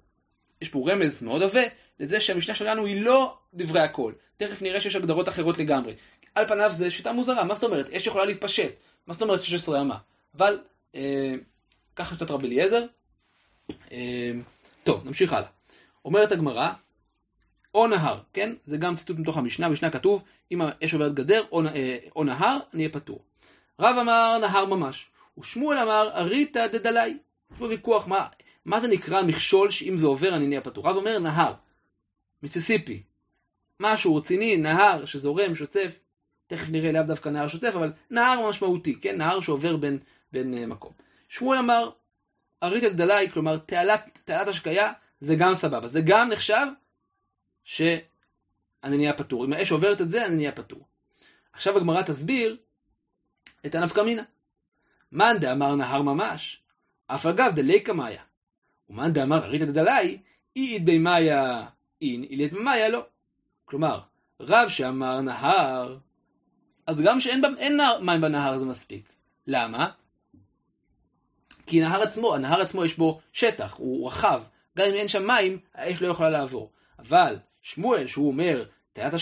יש פה רמז מאוד עבה לזה שהמשנה שלנו היא לא דברי הכל. תכף נראה שיש הגדרות אחרות לגמרי. על פניו זה שיטה מוזרה, מה זאת אומרת? אש יכולה להתפשט. מה זאת אומרת 16 אמה? אבל אה, ככה שיטת רבי אליעזר. אה, טוב, נמשיך הלאה. אומרת הגמרא, או נהר, כן? זה גם ציטוט מתוך המשנה, במשנה כתוב, אם האש עוברת גדר או, אה, או נהר, אני אהיה פטור. רב אמר נהר ממש, ושמואל אמר אריתא דדלאי. יש פה ויכוח, מה, מה זה נקרא מכשול שאם זה עובר אני נהיה פטור? רב אומר נהר, מיסיסיפי, משהו רציני, נהר שזורם, שוצף, תכף נראה לאו דווקא נהר שוצף, אבל נהר משמעותי, כן? נהר שעובר בין, בין uh, מקום. שמואל אמר, ארית הגדלאי, כלומר תעלת, תעלת השקיה, זה גם סבבה, זה גם נחשב שאני נהיה פטור. אם האש עוברת את זה, אני נהיה פטור. עכשיו הגמרא תסביר את הנפקא מינה. מאן דאמר נהר ממש, אף אגב דלי קמאיה. ומאן דאמר ארית הגדלאי, אי בי מאיה אין, אילית במאיה לא. כלומר, רב שאמר נהר, אז גם שאין אין מים בנהר זה מספיק. למה? כי נהר עצמו, הנהר עצמו יש בו שטח, הוא רחב. גם אם אין שם מים, האש לא יכולה לעבור. אבל שמואל, שהוא אומר, תיית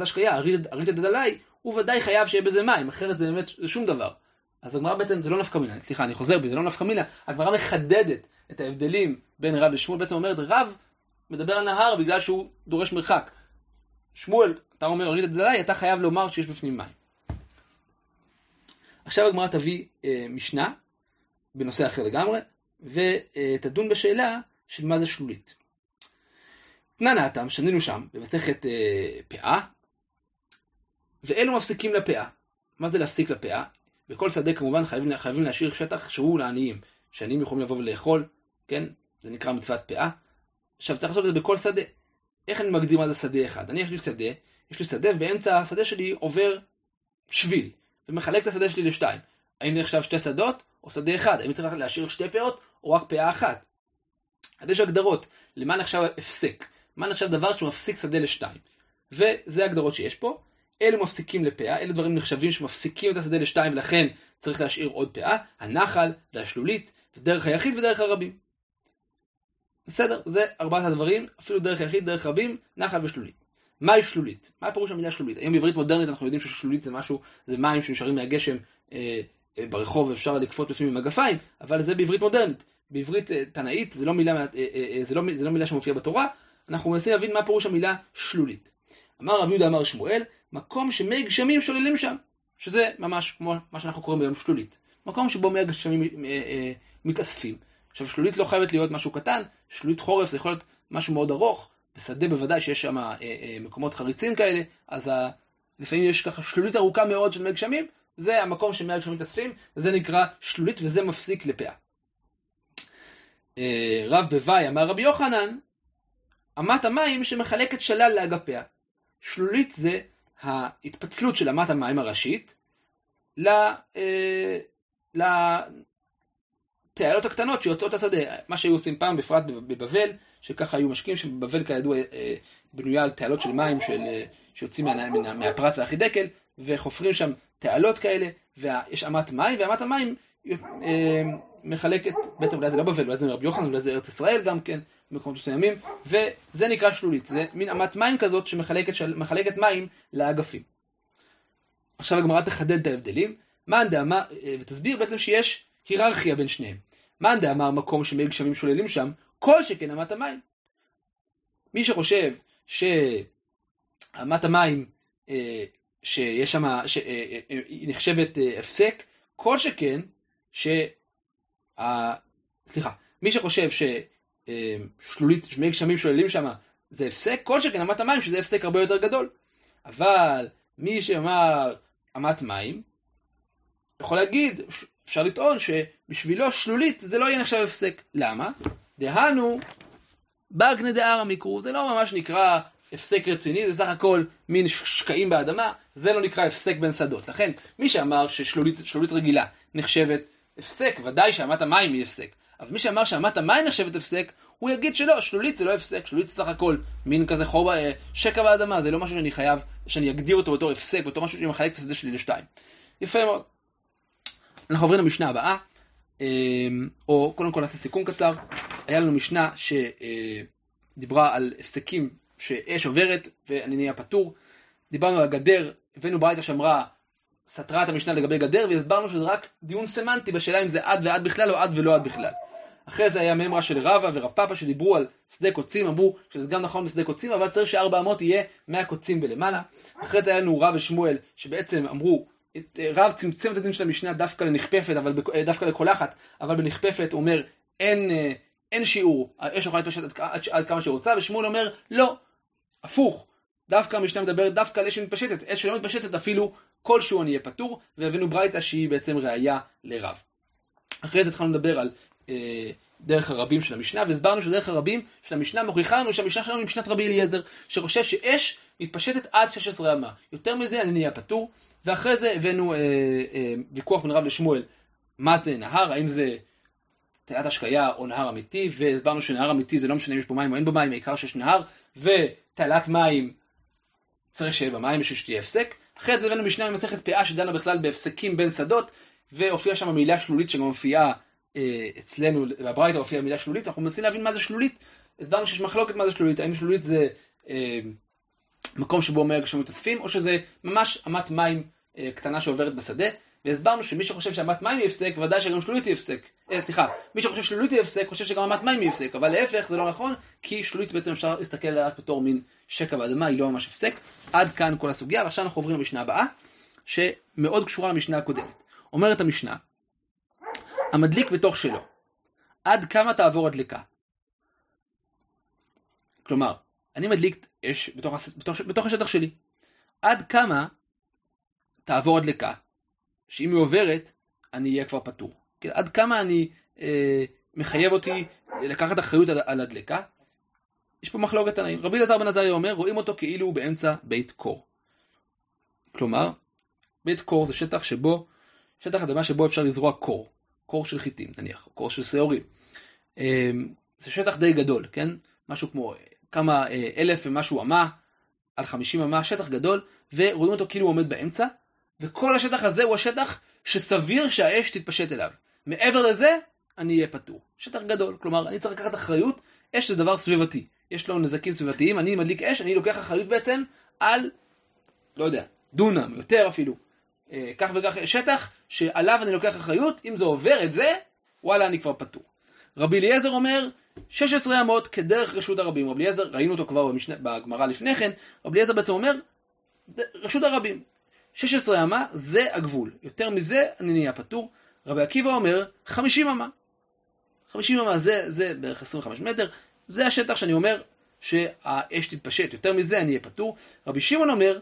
השקיה, ארית הדדלי, הוא ודאי חייב שיהיה בזה מים, אחרת זה באמת שום דבר. אז הגמרא בעצם, זה לא נפקא מינה, סליחה, אני חוזר בי, זה לא נפקא מינה, הגמרא מחדדת את ההבדלים בין רב לשמואל, בעצם אומרת, רב מדבר על נהר בגלל שהוא דורש מרחק. שמואל, אתה אומר ארית הדדלי, אתה חייב לומר שיש בפנים מים. עכשיו הגמרא תביא אה, משנה בנושא אחר לגמרי, ותדון בשאלה של מה זה שלולית. תנא נתם, שנינו שם, במסכת אה, פאה, ואלו מפסיקים לפאה. מה זה להפסיק לפאה? בכל שדה כמובן חייבים, חייבים להשאיר שטח שהוא לעניים, שעניים יכולים לבוא ולאכול, כן? זה נקרא מצוות פאה. עכשיו צריך לעשות את זה בכל שדה. איך אני מגדיר מה זה שדה אחד? אני יש לי שדה, יש לי שדה ובאמצע השדה שלי עובר שביל, ומחלק את השדה שלי לשתיים. האם זה עכשיו שתי שדות או שדה אחד? האם צריך להשאיר שתי פאות או רק פאה אחת? אז יש הגדרות למה נחשב הפסק, מה נחשב דבר שמפסיק שדה לשתיים. וזה הגדרות שיש פה. אלו מפסיקים לפאה, אלה דברים נחשבים שמפסיקים את השדה לשתיים ולכן צריך להשאיר עוד פאה, הנחל והשלולית ודרך היחיד ודרך הרבים. בסדר, זה ארבעת הדברים, אפילו דרך היחיד, דרך רבים, נחל ושלולית. מהי שלולית? מה פירוש המילה שלולית? היום בעברית מודרנית אנחנו יודעים ששלולית זה משהו, זה מים שנשארים מהגשם אה, אה, ברחוב ואפשר לקפוץ לפעמים עם מגפיים, אבל זה בעברית מודרנית. בעברית אה, תנאית זה לא, מילה, אה, אה, אה, זה, לא, זה לא מילה שמופיעה בתורה, אנחנו מנסים להבין מה פירוש המילה שלולית. אמר רב יהודה אמר שמואל, מקום שמי גשמים שוללים שם, שזה ממש כמו מה שאנחנו קוראים היום שלולית. מקום שבו מי הגשמים אה, אה, מתאספים. עכשיו שלולית לא חייבת להיות משהו קטן, שלולית חורף זה יכול להיות משהו מאוד ארוך, בשדה בוודאי שיש שם אה, אה, מקומות חריצים כאלה, אז ה... לפעמים יש ככה שלולית ארוכה מאוד של מי גשמים, זה המקום שמי הגשמים מתאספים, וזה נקרא שלולית וזה מפסיק לפאה. אה, רב בוואי אמר רבי יוחנן, אמת המים שמחלקת שלל לאגפיה. שלולית זה ההתפצלות של אמת המים הראשית לתעלות הקטנות שיוצאות לשדה. מה שהיו עושים פעם, בפרט בבבל, שככה היו משקיעים, שבבבל כידוע אה, בנויה על תעלות של מים של, אה, שיוצאים מה, מהפרת והחידקל, וחופרים שם תעלות כאלה, ויש אמת מים, ואמת המים אה, מחלקת, בעצם אולי זה לא בבל, אולי זה רבי יוחנן, אולי זה ארץ ישראל גם כן, במקומות מסוימים, וזה נקרא שלולית, זה מין אמת מים כזאת שמחלקת מים לאגפים. עכשיו הגמרא תחדד את ההבדלים, מאן דאמר, ותסביר בעצם שיש היררכיה בין שניהם. מאן דאמר מקום שמי גשמים שוללים שם, כל שכן אמת המים. מי שחושב שאמת המים, אה, שיש שם, אה, אה, נחשבת הפסק, כל שכן, ש... סליחה, מי שחושב ששלולית, שמי גשמים שוללים שם זה הפסק, כל שכן אמת המים שזה הפסק הרבה יותר גדול. אבל מי שאמר אמת מים, יכול להגיד, אפשר לטעון שבשבילו שלולית זה לא יהיה נחשב הפסק. למה? דהנו בגנה דערא מקרו, זה לא ממש נקרא הפסק רציני, זה סך הכל מין שקעים באדמה, זה לא נקרא הפסק בין שדות. לכן, מי שאמר ששלולית רגילה נחשבת הפסק, ודאי שאמת המים היא הפסק. אבל מי שאמר שאמת המים נחשבת הפסק, הוא יגיד שלא, שלולית זה לא הפסק, שלולית זה סך הכל מין כזה חור, אה, שקע באדמה, זה לא משהו שאני חייב, שאני אגדיר אותו בתור הפסק, בתור משהו שאני מחלק את השדה שלי לשתיים. יפה מאוד. אנחנו עוברים למשנה הבאה, אמ, או קודם כל נעשה סיכום קצר. היה לנו משנה שדיברה על הפסקים שאש עוברת ואני נהיה פטור. דיברנו על הגדר, הבאנו ברייתא שאמרה, סתרה את המשנה לגבי גדר, והסברנו שזה רק דיון סמנטי בשאלה אם זה עד ועד בכלל או עד ולא עד בכלל. אחרי זה היה מימרה של רבא ורב פאפה שדיברו על שדה קוצים, אמרו שזה גם נכון בשדה קוצים, אבל צריך שארבע אמות יהיה מהקוצים ולמעלה. אחרי זה היה לנו רב ושמואל, שבעצם אמרו, אה, רב צמצם את הדין של המשנה דווקא לנכפפת, אבל אה, דווקא לקולחת, אבל בנכפפת הוא אומר, אין, אה, אין שיעור, האש יכולה להתפשט עד, עד, עד כמה שרוצה, ושמואל אומר, לא, הפוך, דווקא המשנה מדברת דווקא על אש שמתפשטת, אש שלא מתפשטת אפילו כלשהו אני אהיה פטור, והבאנו ברייתא שהיא בעצם ראייה לרב. אחרי זה התחלנו לדבר על אה, דרך הרבים של המשנה, והסברנו שדרך הרבים של המשנה מוכיחה לנו שהמשנה שלנו היא משנת רבי אליעזר, שחושב שאש מתפשטת עד 16 אמה. יותר מזה אני נהיה פטור, ואחרי זה הבאנו אה, אה, ויכוח בין רב לשמואל, מה זה נהר, האם זה תעלת השקיה או נהר אמיתי, והסברנו שנהר אמיתי זה לא משנה אם יש בו מים או אין בו מים, העיקר שיש נהר, ותעלת מים צריך שיהיה במים בשביל שתהיה הפסק. אחרי זה הבאנו משנה ממסכת פאה שדנה בכלל בהפסקים בין שדות, והופיעה שם מילה שלולית שגם מופיעה אה, אצלנו, בברייתא הופיעה מילה שלולית, אנחנו מנסים להבין מה זה שלולית, הסברנו שיש מחלוקת מה זה שלולית, האם שלולית זה אה, מקום שבו הגשמים מתאספים, או שזה ממש אמת מים אה, קטנה שעוברת בשדה, והסברנו שמי שחושב שאמת מים היא הפסק, ודאי שגם שלולית היא הפסק. אה, סליחה, מי שחושב ששלולית היא הפסק, חושב שגם אמת מים היא הפסק, אבל להפך זה לא נכון, כי שלולית בעצם אפשר להסתכל עליה בתור מין שקע באדמה, היא לא ממש הפסק. עד כאן כל הסוגיה, ועכשיו אנחנו עוברים למשנה הבאה, שמאוד קשורה למשנה הקודמת. אומרת המשנה, המדליק בתוך שלו, עד כמה תעבור הדלקה? כלומר, אני מדליק אש בתוך, בתוך, בתוך השטח שלי. עד כמה תעבור הדלקה שאם היא עוברת, אני אהיה כבר פטור. כן, עד כמה אני אה, מחייב אותי לקחת אחריות על, על הדלקה? יש פה מחלוקת תנאים. רבי אלעזר בן עזריה אומר, רואים אותו כאילו הוא באמצע בית קור. כלומר, בית קור זה שטח שבו, שטח אדמה שבו אפשר לזרוע קור. קור של חיטים נניח, קור של שעורים. אה, זה שטח די גדול, כן? משהו כמו כמה אה, אלף ומשהו אמה, על חמישים אמה, שטח גדול, ורואים אותו כאילו הוא עומד באמצע, וכל השטח הזה הוא השטח שסביר שהאש תתפשט אליו. מעבר לזה, אני אהיה פטור. שטח גדול, כלומר, אני צריך לקחת אחריות, אש זה דבר סביבתי. יש לו נזקים סביבתיים, אני מדליק אש, אני לוקח אחריות בעצם על, לא יודע, דונם, יותר אפילו. אה, כך וכך, שטח שעליו אני לוקח אחריות, אם זה עובר את זה, וואלה, אני כבר פטור. רבי אליעזר אומר, 16 אמות כדרך רשות הרבים. רבי אליעזר, ראינו אותו כבר בגמרא לפני כן, רבי אליעזר בעצם אומר, רשות הרבים. 16 אמה זה הגבול. יותר מזה אני נהיה פטור. רבי עקיבא אומר, 50 אמה. 50 אמה זה, זה בערך 25 מטר, זה השטח שאני אומר שהאש תתפשט. יותר מזה אני אהיה פטור. רבי שמעון אומר,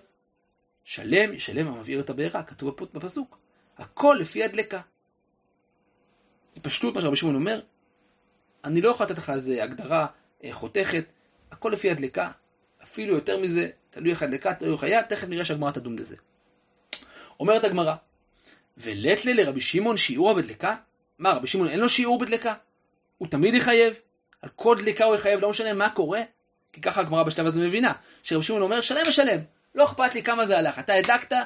שלם ישלם המבעיר את הבעירה, כתוב בפסוק. הכל לפי הדלקה. פשטות מה שרבי שמעון אומר, אני לא יכול לתת לך איזה הגדרה אה, חותכת, הכל לפי הדלקה, אפילו יותר מזה, תלוי איך הדלקה, תלוי איך היה, תכף נראה שהגמרא תדון בזה. אומרת הגמרא, ולתלה לרבי שמעון שיעור בדלקה? מה, רבי שמעון אין לו שיעור בדלקה? הוא תמיד יחייב? על כל דלקה הוא יחייב, לא משנה מה קורה? כי ככה הגמרא בשלב הזה מבינה, שרבי שמעון אומר, שלם ושלם, לא אכפת לי כמה זה הלך, אתה הדלקת,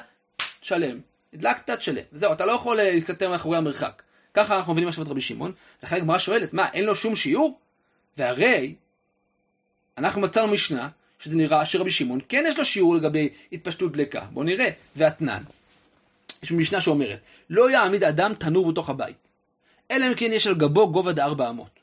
שלם. הדלקת, תשלם. זהו, אתה לא יכול אה, להסתתר מאחורי המרחק. ככה אנחנו מבינים עכשיו את רבי שמעון, לכן הגמרא שואלת, מה, אין לו שום שיעור? והרי, אנחנו מצאנו משנה, שזה נראה שרבי שמעון כן יש לו שיעור לגבי התפשטות דלקה. בואו נראה. ואתנן, יש משנה שאומרת, לא יעמיד אדם תנור בתוך הבית, אלא אם כן יש על גבו גובה דארבע אמות.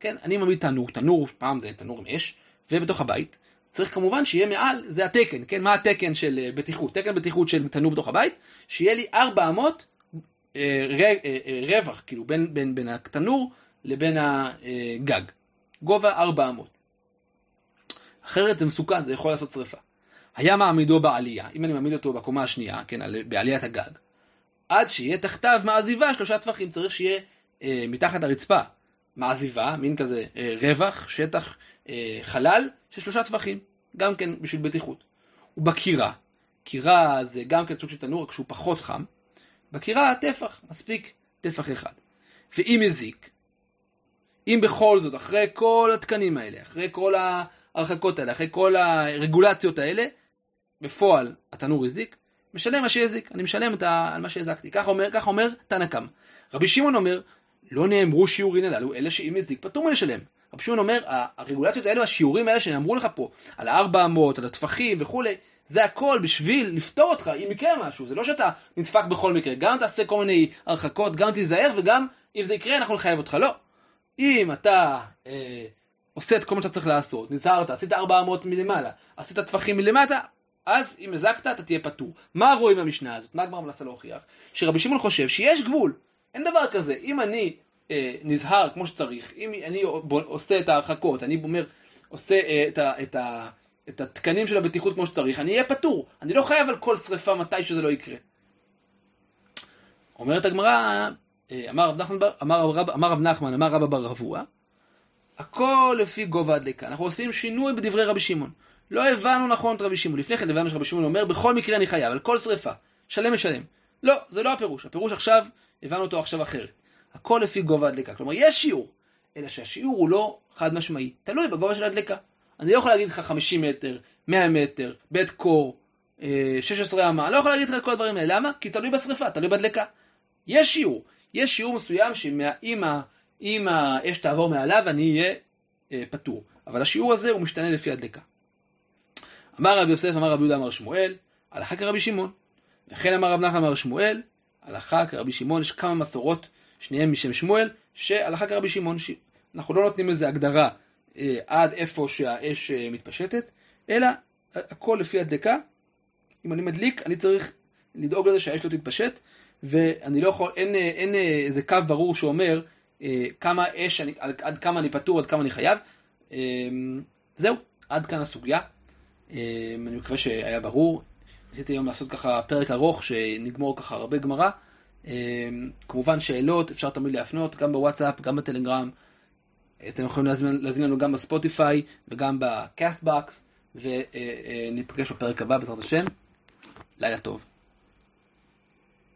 כן, אני מעמיד תנור, תנור, פעם זה תנור עם אש, ובתוך הבית, צריך כמובן שיהיה מעל, זה התקן, כן, מה התקן של אה, בטיחות? תקן בטיחות של תנור בתוך הבית, שיהיה לי ארבע אמות אה, אה, רווח, כאילו, בין, בין, בין התנור לבין הגג. גובה 400. אחרת זה מסוכן, זה יכול לעשות שרפה. היה מעמידו בעלייה, אם אני מעמיד אותו בקומה השנייה, כן, בעליית הגג, עד שיהיה תחתיו מעזיבה שלושה טפחים, צריך שיהיה אה, מתחת הרצפה מעזיבה, מין כזה אה, רווח, שטח, אה, חלל, של שלושה טפחים, גם כן בשביל בטיחות. ובקירה, קירה זה גם כן סוג של תנור, רק שהוא פחות חם, בקירה טפח, מספיק טפח אחד. ואם הזיק, אם בכל זאת, אחרי כל התקנים האלה, אחרי כל ההרחקות האלה, אחרי כל הרגולציות האלה, בפועל התנור הזיק, משלם מה שהזיק, אני משלם ה... על מה שהזקתי. כך אומר, כך אומר תנא קמא. רבי שמעון אומר, לא נאמרו שיעורין הללו, אלא שאם הזיק פטור מלשלם. רבי שמעון אומר, הרגולציות האלו, השיעורים האלה שנאמרו לך פה, על הארבע אמות, על הטפחים וכולי, זה הכל בשביל לפתור אותך אם יקרה משהו, זה לא שאתה נדפק בכל מקרה, גם תעשה כל מיני הרחקות, גם תיזהר וגם אם זה יקרה אנחנו נחייב אותך, לא. אם אתה אה, עושה את כל מה שאתה צריך לעשות, נזהרת, עשית 400 מלמעלה, עשית טפחים מלמטה, אז אם הזקת אתה תהיה פטור. מה רואים במשנה הזאת? מה הגמרא מנסה להוכיח? שרבי שמעון חושב שיש גבול, אין דבר כזה, אם אני אה, נזהר כמו שצריך, אם אני עושה את ההרחקות, אני אומר, עושה אה, את, ה, את, ה, את התקנים של הבטיחות כמו שצריך, אני אהיה פטור. אני לא חייב על כל שריפה מתי שזה לא יקרה. אומרת הגמרא, אה, אמר רב נחמן, אמר רב, אמר רב נחמן, אמר רבא בר רבוע, הכל לפי גובה הדלקה. אנחנו עושים שינוי בדברי רבי שמעון. לא הבנו נכון את רבי שמעון. לפני כן הבנו שרבי שמעון אומר, בכל מקרה אני חייב, על כל שריפה. שלם משלם. לא, זה לא הפירוש. הפירוש עכשיו, הבנו אותו עכשיו אחרת. הכל לפי גובה הדלקה. כלומר, יש שיעור, אלא שהשיעור הוא לא חד משמעי. תלוי בגובה של הדלקה. אני לא יכול להגיד לך 50 מטר, 100 מטר, בית קור, 16 אה, אמה, אני לא יכול להגיד לך את כל הדברים האלה. למה? כי תלוי בשריפה, תלוי בדלקה. יש שיעור. יש שיעור מסוים שאם האש תעבור מעליו אני אהיה אה, פטור. אבל השיעור הזה הוא משתנה לפי הדלקה. אמר רב יוסף, אמר רב יהודה, אמר שמואל, הלכה כרבי שמעון. וכן אמר רב נחמן, אמר שמואל, הלכה כרבי שמעון. יש כמה מסורות, שניהם משם שמואל, שהלכה כרבי שמעון. אנחנו לא נותנים לזה הגדרה אה, עד איפה שהאש אה, מתפשטת, אלא הכל לפי הדלקה. אם אני מדליק, אני צריך לדאוג לזה שהאש לא תתפשט, ואני לא יכול, אין, אין איזה קו ברור שאומר אה, כמה אש, אני, עד כמה אני פטור, עד כמה אני חייב. זהו, עד כאן הסוגיה. אני מקווה שהיה ברור. ניסיתי היום לעשות ככה פרק ארוך, שנגמור ככה הרבה גמרא, כמובן שאלות אפשר תמיד להפנות, גם בוואטסאפ, גם בטלגרם. אתם יכולים להזמין, להזמין לנו גם בספוטיפיי וגם בקאסט בקס, וניפגש בפרק הבא בעזרת השם. לילה טוב.